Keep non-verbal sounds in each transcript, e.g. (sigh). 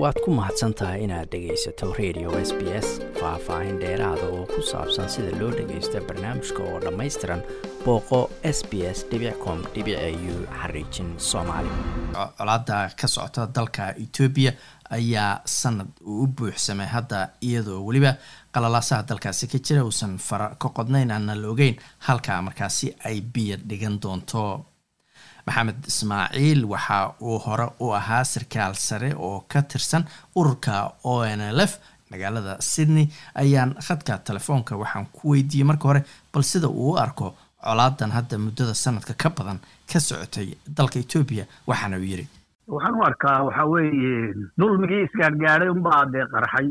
waad ku mahadsan tahay inaad dhegaysato radio s b s faah-faahin dheeraada oo ku saabsan sida loo dhagaysto barnaamijka oo dhammaystiran booqo s b s com u xariijin soomaali. Colaada ka socota dalka etoobiya ayaa sanad uu u buuxsamay hadda iyadoo weliba qalalaasaha dalkaasi ka jira uusan fara ka qodnayn aanna la ogeyn halkaa markaasi ay biyo dhigan doonto maxamed ismaaciil waxa uu hore u ahaa sarkaal sare oo ka tirsan ururka o n l f magaalada sydney. Ayaan khadka telefoonka waxaan ku weydiiyey marka hore bal sida uu u arko colaadan hadda muddada sanadka ka badan ka socotay dalka etoobiya waxaana uu yidhi waxaan u arkaa waxaa weeye dulmigii isgaadhgaadhay unbaa dee qarxay.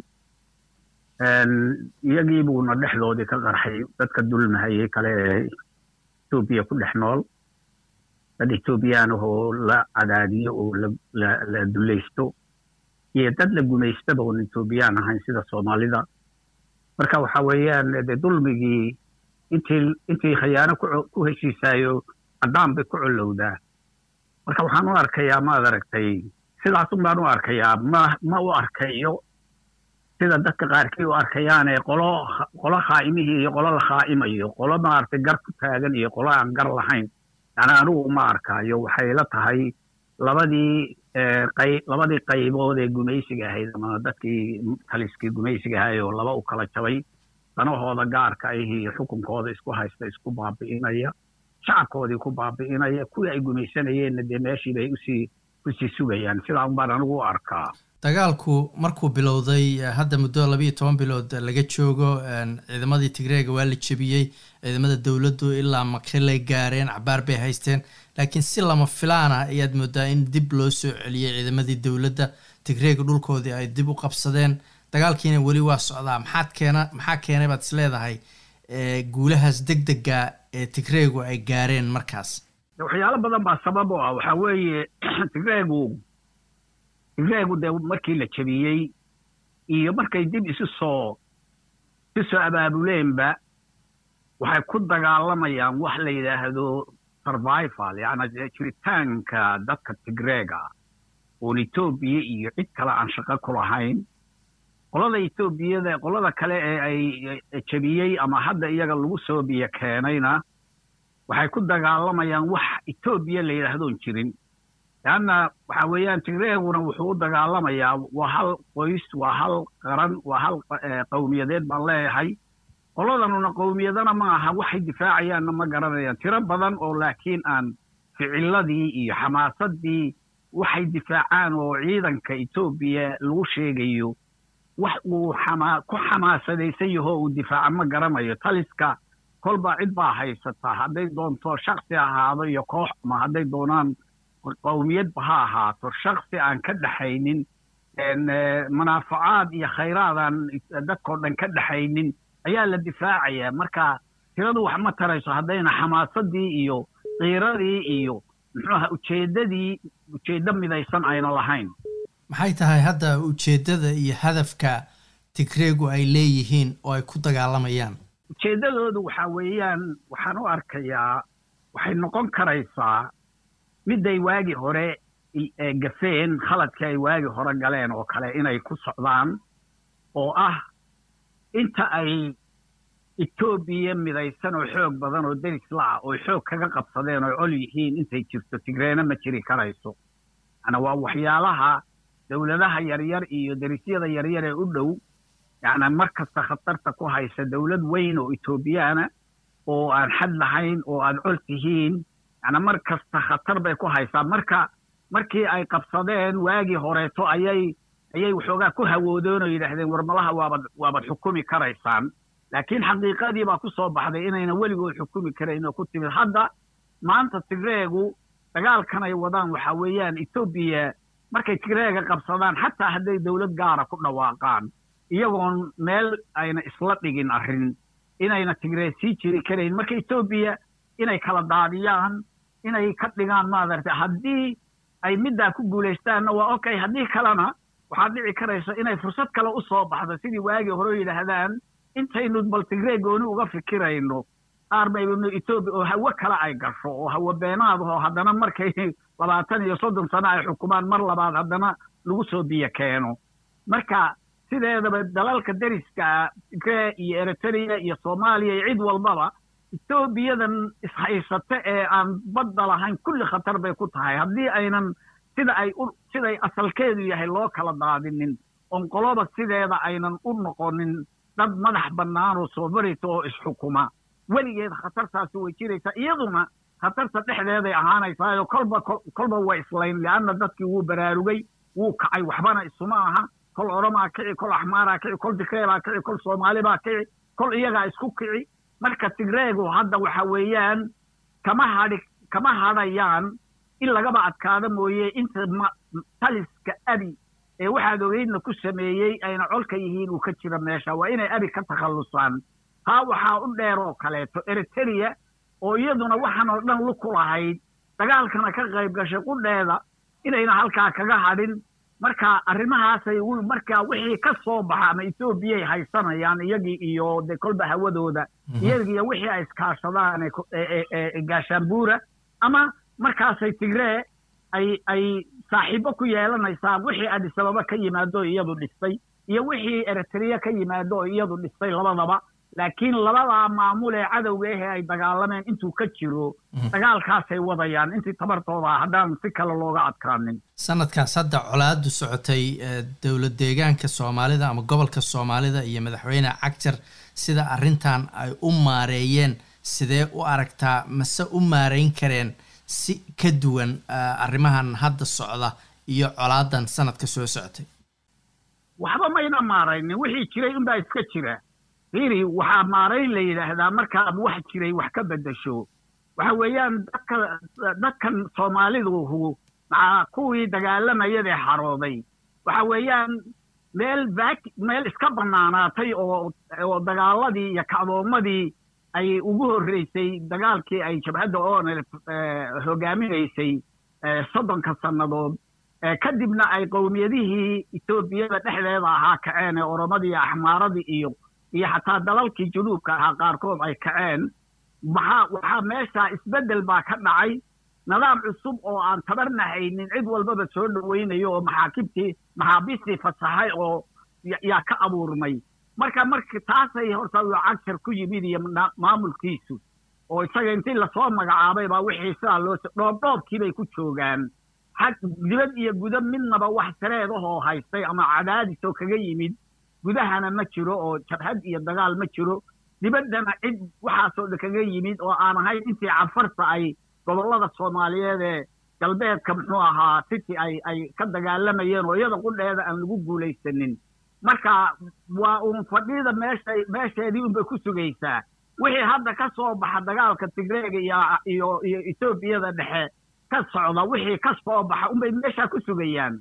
Iyagii buuna dhexdoodii ka qarxay dadka dulmahayay kale ee etoobiya ku dhex nool dad etoobiyaan ahoo la cadaadiyo oo la dulaysto iyo dad la gumaystaba oon etoobiyaan ahayn sida soomaalida marka waxa weeyaan de dulmigii intii intii khayaano ku heshiisaayo caddaan bay ku colowdaa marka waxaan u arkayaa maad aragtay sidaasun baan u arkayaa ma ma u arkayo. Sida dadka qaarkii u arkayaane qolo qolo khaa'imihii iyo qolo la khaa'imayo qolo maaragtay gar ku taagan iyo qolo aan gar lahayn yani anigu ma arkaayo waxay la tahay labadii qay labadii qaybood ee gumaysiga ahayd ama dadkii taliskii gumaysiga ahay oo laba u kala jabay danahooda gaarka ah iyo xukunkooda isku haysta isku baabi'inaya shacabkoodii ku baabi'inaya kuwii ay gumaysanayeenna dee meeshii bay u sii u sii sugayaan sidaa un baan anigu u arkaa. Dagaalku markuu bilowday hadda muddo labayo toban bilood laga joogo ciidamadii tigreega waa la jebiyey ciidamada dowladdu ilaa makilay gaareen cabaar bay haysteen. Laakiin si lama filaana ayaad moodaa in dib loo soo celiyey ciidamadii dowladda tigreega dhulkoodii ay dib u qabsadeen. Dagaalkiina weli waa socdaa. Maxaad keena maxaa keenay baad is leedahay guulahaas deg dega ee tigreegu ay gaareen markaas waxyaalo badan baa sabab oo ah. Waxaa weeye (clears throat) tigreegu tigreegu dee markii la jebiyey iyo markay dib isu soo isu soo abaabuleenba waxay ku dagaalamayaan wax la yidhaahdo survival yacni jiritaanka dadka tigreega oon etoobiya iyo cid kale aan shaqo ku lahayn. Qolada etoobiyada qolada kale ee ay jebiyey ama hadda iyaga lagu soo biyo keenayna waxay ku dagaalamayaan wax etoobiya la yidhaahdoon jirin. Leanna waxa weeyaan tigreeguna wuxuu u dagaalamayaa waa hal qoys waa hal qaran waa hal qowmiyadeed baan leeyahay. Qoladanuna qowmiyadana ma aha waxay difaacayaanna ma garanayaan. Tiro badan oo laakiin aan ficiladii iyo xamaasadii waxay difaacaan oo ciidanka etoobiya lagu sheegayo. Wax uu ku xamaasadaysan yaho uu difaaca ma garanayo. Taliska kolba cid baa haysataa hadday doonto shaksi ahaado iyo koox ama hadday doonaan qowmiyadba ha ahaato. Shaksi aan ka dhexaynin manaafacaad iyo khayraadaan dadkao dhan ka dhexaynin ayaa la difaacayaa marka tiradu wax ma tarayso haddayna xamaasadii iyo qiiradii iyo muxuuaha ujeeddadii ujeeddo midaysan ayna lahayn. Maxay tahay hadda ujeeddada iyo hadafka tigreegu ay leeyihiin oo ay ku dagaalamayaan ujeeddadoodu waxaa weeyaan waxaan u arkayaa waxay noqon karaysaa midday waagi hore gafeen khaladkii ay waagi hore galeen oo kale inay ku socdaan oo ah inta ay etoobiya midaysan oo xoog badan oo deris la-ah oo xoog kaga qabsadeen oo col yihiin intay jirto tigreena ma jiri karayso. Yana waa waxyaalaha dowladaha yaryar iyo derisyada yaryar ee u dhow yacni mar kasta khatarta ku haysa dowlad weyn oo etoobiyaana oo aan xad lahayn oo aad col tihiin yana mar kasta khatar bay ku haysaa marka markii ay qabsadeen waagii horeeto ayay ayay waxoogaa ku hawoodeen oo yidhaahdeen warmalaha waabad waabad xukumi karaysaan. Laakiin xaqiiqadii baa ku soo baxday inayna weligood xukumi karayn oo ku timid. Hadda maanta tigreegu dagaalkan ay wadaan waxa weeyaan etoobiya markay tigreega qabsadaan xataa hadday dowlad gaara ku dhawaaqaan iyagoon meel ayna isla dhigin arrin inayna tigree sii jiri karayn. Marka etoobiya inay kala daadiyaan inay ka dhigaan maadaragtay haddii ay middaa ku guulaystaanna waa okay haddii kalena waxaad dhici karaysa inay fursad kale u soo baxdo. Sidii waagii hore yidhaahdaan intaynu bal tigree gooni uga fikirayno qaar baynu etoobiya oo hawo kale ay gasho oo hawo beenaad oo haddana markay labaatan iyo soddon sano ay xukumaan mar labaad haddana lagu soo biyo keeno. Marka sideedaba dalalka deriska tigree iyo eritrea iyo soomaaliya iyo cid walbaba etoobiyadan ishaysata ee aan badda lahayn kulli khatar bay ku tahay. Haddii aynan sida ay u siday asalkeedu yahay loo kala daadinin oon qoloba sideeda aynan u noqonin dad madax bannaan oo sovereignty oo isxukuma. Weligeed khatartaasi way jiraysaa iyaduna khatarta dhexdeeday ahaanaysaayo kolba kolba waa islayn leanna dadkii wuu baraarugay wuu kacay waxbana isuma aha kol oromaa kici kol axmaaraa kici kol dikreebaa kici kol soomaalibaa kici kol iyagaa isku kici. Marka tigreegu hadda waxa weeyaan kama hadhi kama hadhayaan in lagaba adkaado mooye inta taliska abi ee waxaad ogeydna ku sameeyey ayna colka yihiin uu ka jira meesha waa inay abi ka takhallusaan. Taa waxaa u dheer oo kaleeto eriteria oo iyaduna waxaan oo dhan luku lahayd dagaalkana ka qayb gashay qudheeda inayna halkaa kaga hadhin marka arrimahaasay marka wixii ka soo baxa ama etoobiyay haysanayaan iyagii iyo de kolba hawadooda iyagiiyo wixii ay iskaashadaan gaashaanbuura ama markaasay tigree ay ay saaxiibo ku yeelanaysaa wixii adisababa ka yimaado iyadu dhistay iyo wixii eritrea ka yimaado iyadu dhistay labadaba laakiin labadaa maamul ee cadowga ahee ay dagaalameen intuu ka jiro dagaalkaasay wadayaan. Intii tabartooda haddaan si kale looga adkaanin sanadkaas hadda colaadu socotay dowlad deegaanka soomaalida ama gobolka soomaalida iyo madaxweyne cagjar sida arrintan ay u maareeyeen sidee u aragtaa mase u maareyn kareen si ka duwan arrimahan hadda socda iyo colaadan sanadka soo socotay? Waxba mayna maaraynin. Wixii jiray unbaa iska jira fiiri waxaa maarayn la yidhaahdaa markaad wax jiray wax ka beddesho. Waxa weeyaan dadka dadkan soomaaliduhu maca kuwii dagaalamayadee xarooday. Waxa weeyaan meel vac meel iska bannaanaatay oo oo dagaaladii iyo kacdoomadii ay ugu horreysay dagaalkii ay jabhadda onel hogaaminaysay soddonka sannadood. Kadibna ay qowmiyadihii etoobiyada dhexdeeda ahaa kaceen ee oromadii iyo axmaaradii iyo iyo xataa dalalkii junuubka ahaa qaarkood ay kaceen maxaa waxaa meeshaa isbeddel baa ka dhacay. Nidaam cusub oo aan tabarna haynin cid walbaba soo dhoweynayo oo maxaakibtii maxaabiistii fasaxay oo yaa ka abuurmay marka marka taasay horta uu cagjar ku yimid iyo maamulkiisu oo isaga intii la soo magacaabay baa wixii sidaa loo dhoobdhoobkiibay ku joogaan. Xag dibad iyo gudo midnaba wax sareedahoo haystay ama cadaadis oo kaga yimid gudahana ma jiro oo jabhad iyo dagaal ma jiro. Dibaddana cid waxaasoo dhan kaga yimid oo aan ahayn intii cafarta ay gobollada soomaaliyeed ee galbeedka muxuu ahaa city ay ay ka dagaalamayeen oo iyada qudheeda aan lagu guulaysanin. Marka waa uun fadhida meesha meesheedii unbay ku sugaysaa. Wixii hadda ka soo baxa dagaalka tigreega iyo iyo etoobiyada dhexe ka socda wixii ka soo baxa unbay meeshaa ku sugayaan.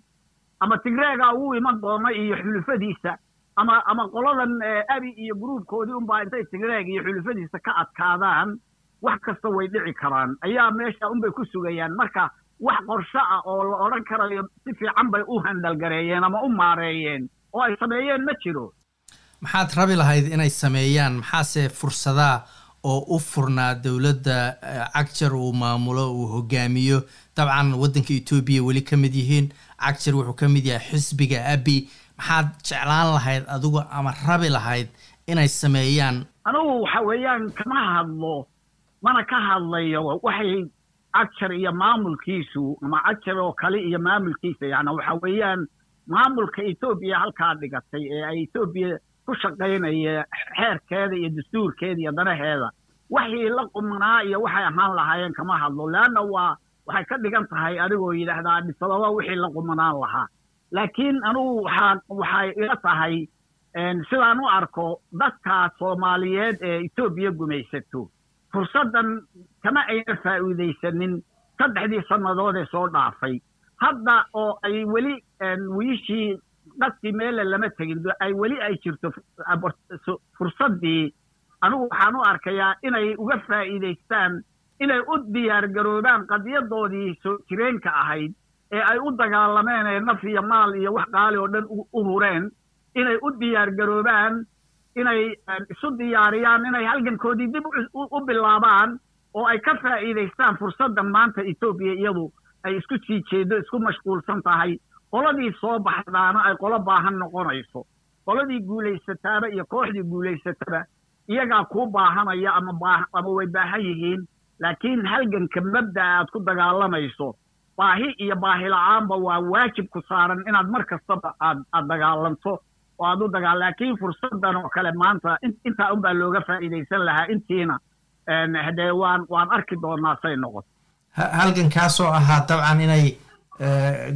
Ama tigreega ugu iman doona iyo xulufadiisa ama ama qoladan abi iyo gruubkoodii unbaa intay tigreeg iyo xulufadiisa ka adkaadaan wax kasta way dhici karaan. Ayaa meesha unbay ku sugayaan. Marka wax qorsho ah oo la odhan karayo si fiican bay u handalgareeyeen ama u maareeyeen. Oo ay sameeyeen ma jiro. Maxaad rabi lahayd inay sameeyaan? Maxaase fursadaa oo u furnaa dowladda cagjar uu maamulo uu hogaamiyo? Dabcan waddanka etoobiya weli ka mid yihiin. Cagjar wuxuu ka mid yahay xisbiga abi maxaad jeclaan lahayd adigu ama rabi lahayd inay sameeyaan. Anugu waxa weeyaan kama hadlo mana ka hadlayo waxay cagjar iyo maamulkiisu ama cagjar oo kale iyo maamulkiisa yani waxa weeyaan maamulka etoobiya halkaa dhigatay ee ay etoobiya ku shaqaynaya xeerkeeda iyo dastuurkeeda iyo danaheeda. Waxii la qumanaa iyo waxay ahaan lahaayeen kama hadlo leanna waa waxay ka dhigan tahay adigoo yidhaahdaa adhisababa wixii la qumanaan lahaa laakiin anugu waxaa waxay ila tahay sidaan u arko dadka soomaaliyeed ee etoobiya gumaysato fursaddan kama ayna faa'iidaysanin saddexdii sannadood ee soo dhaafay. Hadda oo ay weli wiishii dadkii meele lama tegin ay weli ay jirto fursaddii anigu waxaan u arkayaa inay uga faa'iidaystaan inay u diyaar garoobaan qadiyadoodii soo jireenka ahayd ee ay u dagaalameen ee naf iyo maal iyo wax qaali oo dhan u hureen inay u diyaar garoobaan inay isu diyaariyaan inay halgankoodii dib u bilaabaan oo ay ka faa'iidaystaan fursaddan maanta etoobiya iyadu ay isku sii jeedo isku mashquulsan tahay. Qoladii soo baxdaana ay qolo baahan noqonayso. Qoladii guulaysataaba iyo kooxdii guulaysataba iyagaa kuu baahanaya ama ama way baahan yihiin laakiin halganka mabda'a aad ku dagaalamayso baahi iyo baahi la'aanba waa waajib ku saaran inaad mar kastaba aad aad dagaalanto oo aad u dagaa laakiin fursaddan oo kale maanta intaa unbaa looga faa'iidaysan lahaa intiina hadee waan waan arki doonaa say noqoto halgankaasoo ahaa dabcan inay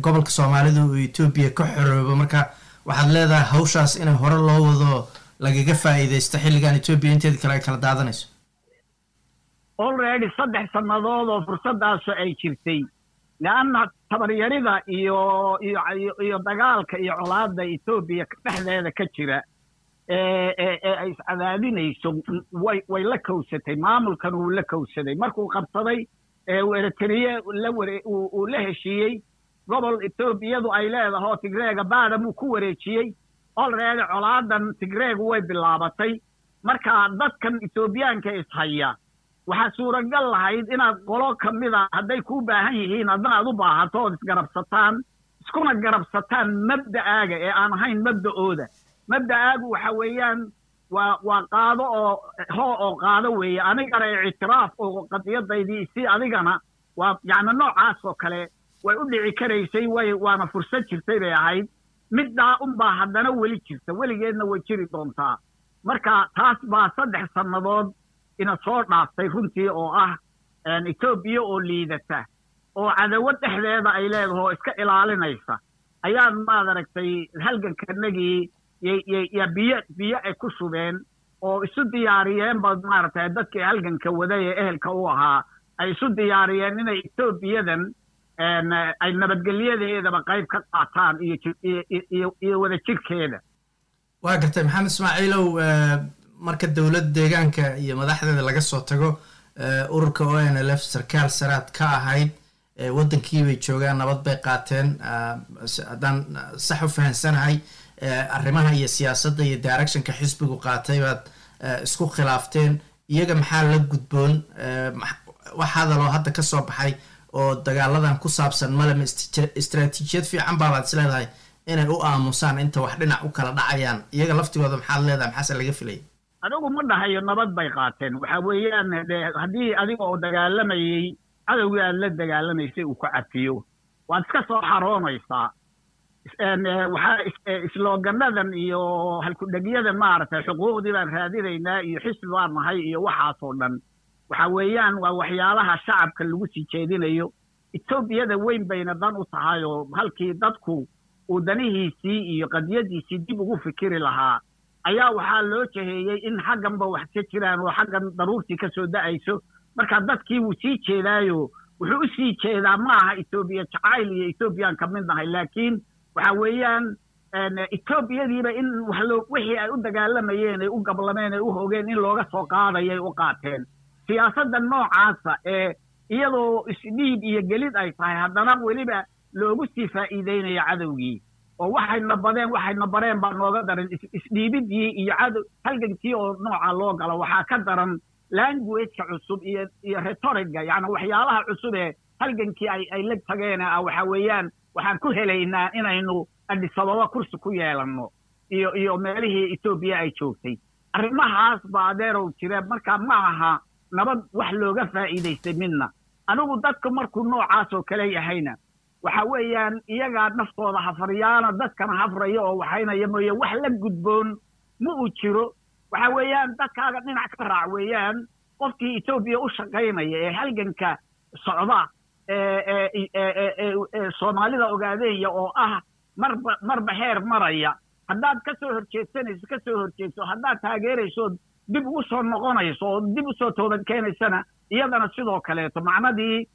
gobolka soomaalidu uu etoobiya ka xoroobo marka waxaad leedahay hawshaas inay hore loo wado lagaga faa'iidaysto xilligan etoobiya inteeda kale ay kala daadanayso. Already saddex sannadood oo fursadaasu ay jirtay leanna tabaryarida iyo iyo dagaalka iyo colaadda etoobiya dhexdeeda ka jira ee ay iscadaadinayso way la kowsatay maamulkan wuu la kowsaday markuu qabsaday eeritriye uu la heshiiyey gobol etoobiyadu ay leedahoo tigreega baadam uu ku wareejiyey olready colaadan tigreegu way bilaabatay marka dadkan etoobiyaanka ishaya waxaa suuragal lahayd inaad qolo ka mida hadday kuu baahan yihiin adna aad u baahato ood isgarabsataan iskuna garabsataan mabda'aaga ee aan ahayn mabda'ooda. Mabda'aagu waxa weeyaan waa waa qaado oo hoo oo qaado weeye. Anigana ictiraaf oo qadiyadaydii si adigana waa yacni noocaas oo kale way u dhici karaysay way waana fursad jirtay bay ahayd. Middaa unbaa haddana weli jirta. Weligeedna way jiri doontaa. Marka taas baa saddex sannadood ina soo dhaaftay runtii oo ah etoobiya oo liidata oo cadawad dhexdeeda ay leedaho oo iska ilaalinaysa ayaan maad aragtay halgankanagii ya biyo biyo ay ku shubeen oo isu diyaariyeen ba maaragtay dadkii halganka waday ee ehelka u ahaa ay isu diyaariyeen inay etoobiyadan ay nabadgelyadeedaba qayb ka qaataan iyo iyo wada jirkeeda waa gartay maxamed ismaaciilow marka dowladda deegaanka iyo madaxdeeda laga soo tago ururka o n l f sarkaal saraad ka ahayd waddankiibay joogaan nabad bay qaateen haddaan sax u fahansanahay arrimaha iyo siyaasadda iyo directionka xisbigu qaatay baad isku khilaafteen iyaga maxaa la gudboon wax hadaloo hadda ka soo baxay oo dagaaladan ku saabsan malama istraatiijiyad fiican baabaad is leedahay inay u aamusaan inta wax dhinac u kala dhacayaan. Iyaga laftigooda maxaad leedahay maxaase laga filaya adigu ma dhahayo nabad bay qaateen. Waxa weeyaan haddii adiga oo dagaalamayey cadowgii aad la dagaalamaysay uu ku cafiyo waad iska soo xaroonaysaa. Isloogannadan iyo halkudhegyadan maaragtay xuquuqdii baan raadinaynaa iyo xisbi baan nahay iyo waxaasoo dhan. Waxa weeyaan waa waxyaalaha shacabka lagu sii jeedinayo. Etoobiyada weyn bayna dan u tahay oo halkii dadku uu danihiisii iyo qadiyadiisii dib ugu fikiri lahaa ayaa waxaa loo jaheeyey in xagganba wax ka jiraan oo xaggan daruurtii ka soo da'ayso. Marka dadkii wuu sii jeedaayo wuxuu u sii jeedaa ma aha etoobiya jacayl iyo etoobiyaan ka mid nahay. Laakiin waxa weeyaan etoobiyadiiba in wixii ay u dagaalamayeen ay u gablameen ay u hogeen in looga soo qaadayay u qaateen. Siyaasadda noocaasa ee iyadoo isdhiib iyo gelid ay tahay haddana weliba loogu sii faa'iideynayo cadowgii oo waxayna badeen waxayna bareen baa nooga daran. Isdhiibidii iyo cadow halgankii oo nooca loo galo waxaa ka daran languageka cusub iyo iyo retoriga yacni waxyaalaha cusub ee halgankii ay la tageen ah waxa weeyaan waxaan ku helaynaa inaynu adisababa kursi ku yeelanno iyo iyo meelihii etoobiya ay joogtay. Arrimahaas baa adeerow jira marka ma aha nabad wax looga faa'iidaystay midna. Anigu dadka markuu noocaas oo kale yahayna waxa weeyaan iyagaa naftooda hafriyaana dadkana hafraya oo waxaynaya mooye wax la gudboon ma uu jiro. Waxa weeyaan dadkaaga dhinac ka raac weeyaan qofkii etoobiya u shaqaynaya ee halganka socda soomaalida ogaadeeya oo ah marba marba heer maraya haddaad ka soo horjeedsanayso ka soo horjeedso haddaad taageerayso dib ugu soo noqonayso oo dib u soo toobad keenaysana iyadana sidoo kaleeto macnadii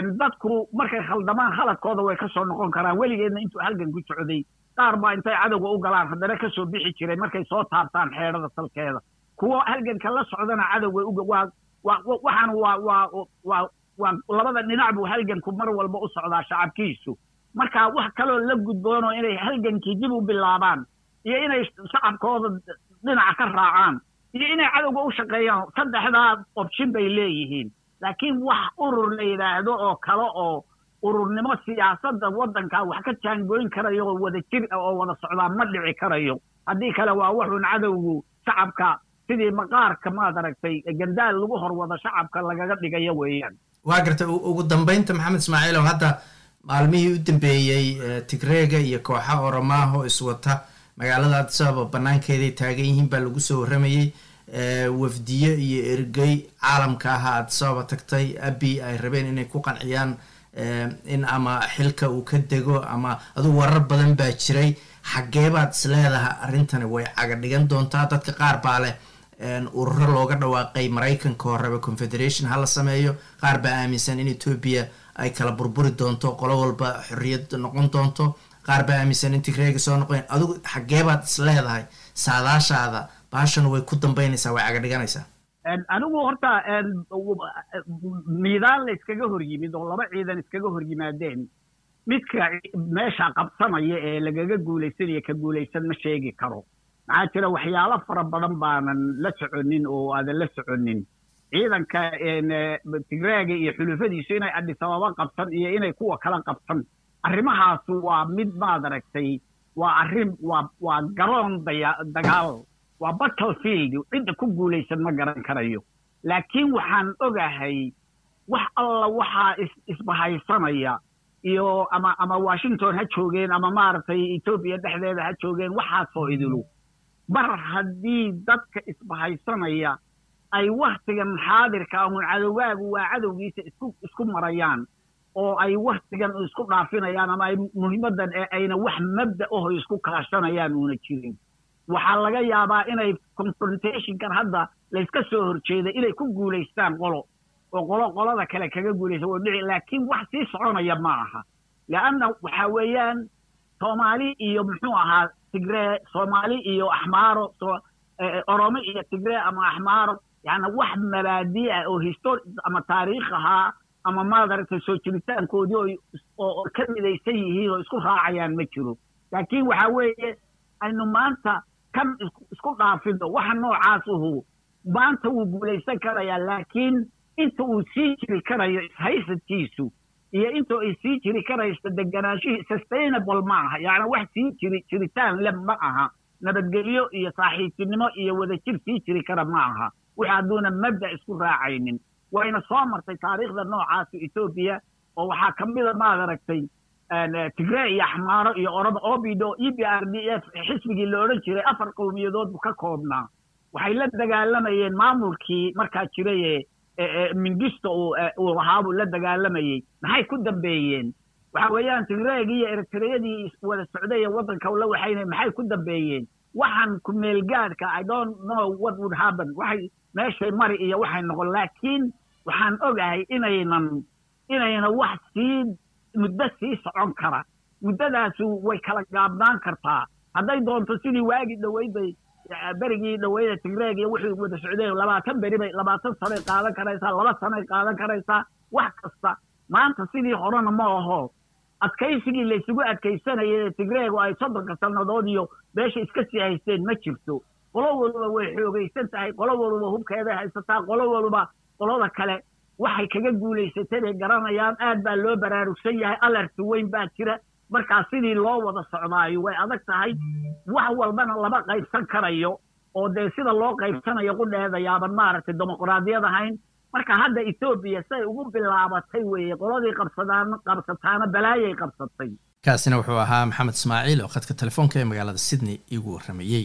dadku markay khaldamaan khaladkooda way ka soo noqon karaan. Weligeedna intuu halgan ku socday qaar baa intay cadowga u galaan. Haddana ka soo bixi jiray markay soo taabtaan xeedhada salkeeda. Kuwa halganka la socdana cadowga waa waxaan waa labada dhinac buu halganku mar walba u socdaa shacabkiisu. Marka wax kaloo la gudboono inay halgankii dib u bilaabaan iyo inay shacabkooda dhinaca ka raacaan iyo inay cadowga u shaqeeyaan saddexdaa option bay leeyihiin laakiin wax urur la yidhaahdo oo kale oo ururnimo siyaasadda waddanka wax ka jaangoyn karayo oo wada jir ah oo wada socdaa ma dhici karayo. Haddii kale waa wuxuun cadowgu shacabka sidii maqaarka maad aragtay gandaal lagu horwado shacabka lagaga dhigayo weeyaan. Waa gartay ugu dambeynta maxamed ismaaciilow hadda maalmihii u dambeeyey tigreega iyo kooxa oromaaho iswata magaalada adisababa banaankeeday taagan yihiin baa lagu soo warramayey wafdiyo iyo ergey caalamka ahaa adisababa tagtay. Abi ay rabeen inay ku qanciyaan in ama xilka uu ka dego ama adugu warar badan baa jiray. Xaggeebaad isleedaha arrintani way caga dhigan doontaa. Dadka qaar baa leh ururo looga dhawaaqay maraykanka horeba confederation ha la sameeyo. Qaar baa aaminsan in etoobiya ay kala burburi doonto qolo walba xorriyad noqon doonto. Qaar baa aaminsan in tigreega soo noqon. Adigu xaggeebaad isleedahay saadaashaada baashan way ku dambeynaysaa way caga dhiganaysaa anigu horta miidaan la iskaga hor yimid oo laba ciidan iskaga hor yimaadeen midka meesha qabsanaya ee lagaga guulaysanaya ka guulaysan ma sheegi karo. Maxaa jira waxyaalo fara badan baanan la soconin oo aadan la soconin. Ciidanka tigreega iyo xulufadiisu inay adhisababa qabsan iyo inay kuwa kala qabsan arrimahaasu waa mid maad aragtay. Waa arrin waa waa garoon daya dagaal waa battlefield cidda ku guulaysan ma garan karayo. Laakiin waxaan ogahay wax alla waxaa is isbahaysanaya iyo ama ama washington ha joogeen ama maaragtay etoobiya dhexdeeda ha joogeen waxaasoo idilu mar haddii dadka isbahaysanaya ay waktigan xaadirka ahun cadowgaagu waa cadowgiisa isku isku marayaan oo ay waktigan isku dhaafinayaan ama ay muhiimaddan ee ayna wax mabda aho isku kaashanayaan uuna jirin waxaa laga yaabaa inay confrontationkan hadda layska soo horjeeday inay ku guulaystaan qolo oo qolo qolada kale kaga guulaysa way dhici laakiin wax sii soconaya ma aha. Leanna waxa weeyaan soomaali iyo muxuu ahaa tigree soomaali iyo axmaaro oromo iyo tigree ama axmaaro yani wax mabaadi ah oo histori ama taariikh ahaa ama maadaragtay soo jiritaankoodii oo ka midaysan yihiin oo isku raacayaan ma jiro. Laakiin waxa weeye aynu maanta kan isku dhaafino. Waxa noocaas uhu maanta wuu guulaysan karayaa laakiin inta uu sii jiri karayo ishaysadkiisu iyo inta ay sii jiri karayso deganaanshihii sustainable ma aha. Yani wax sii jiri jiritaan le ma aha. Nabadgelyo iyo saaxiibtinimo iyo wadajir sii jiri kara ma aha. Wix hadduuna mabda isku raacaynin. Wayna soo martay taariikhda noocaasa etoobiya oo waxaa ka mida maad aragtay tigree iyo axmaaro iyo oroba obido e b r d f xisbigii la odhan jiray afar qowmiyadood buu ka koobnaa. Waxay la dagaalamayeen maamulkii markaa jiraye mingisto uu ahaabuu la dagaalamayey maxay ku dambeeyeen? Waxa weeyaan tigreegii iyo eritreyadii wada socday ee waddanka la waxayna maxay ku dambeeyeen? Waxaan ku meelgaadhka i don't know what would happen. Waxay meeshay mari iyo waxay noqon laakiin waxaan ogahay inaynan inayna wax sii muddo sii socon kara. Muddadaasu way kala gaabnaan kartaa. Hadday doonto sidii waagii dhoweyd bay berigii dhaweyda tigreeg iyo wixii wada socdeen labaatan beri bay labaatan sanay qaadan karaysaa laba sanay qaadan karaysaa wax kasta. Maanta sidii horena ma aho. Adkaysigii laysugu adkaysanayay tigreegu ay soddonka sannadood iyo meesha iska sii haysteen ma jirto. Qolo waliba way xoogaysan tahay qolo waliba hubkeeday haysataa qolo waliba qolada kale waxay kaga guulaysatay bay garanayaan aad baa loo baraarugsan yahay alerti weyn baa jira. Markaa sidii loo wada socdaayo way adag tahay. Wax walbana lama qaybsan karayo oo dee sida loo qaybsanayo qudheeda yaaban maaragtay dimuqraadiyad ahayn. Marka hadda etoobiya siay ugu bilaabatay weeye qoladii qabsadaan qabsataana balaayay qabsatay. Kaasina wuxuu ahaa maxamed ismaaciil oo khadka telefoonka ee magaalada sydney iigu warramayey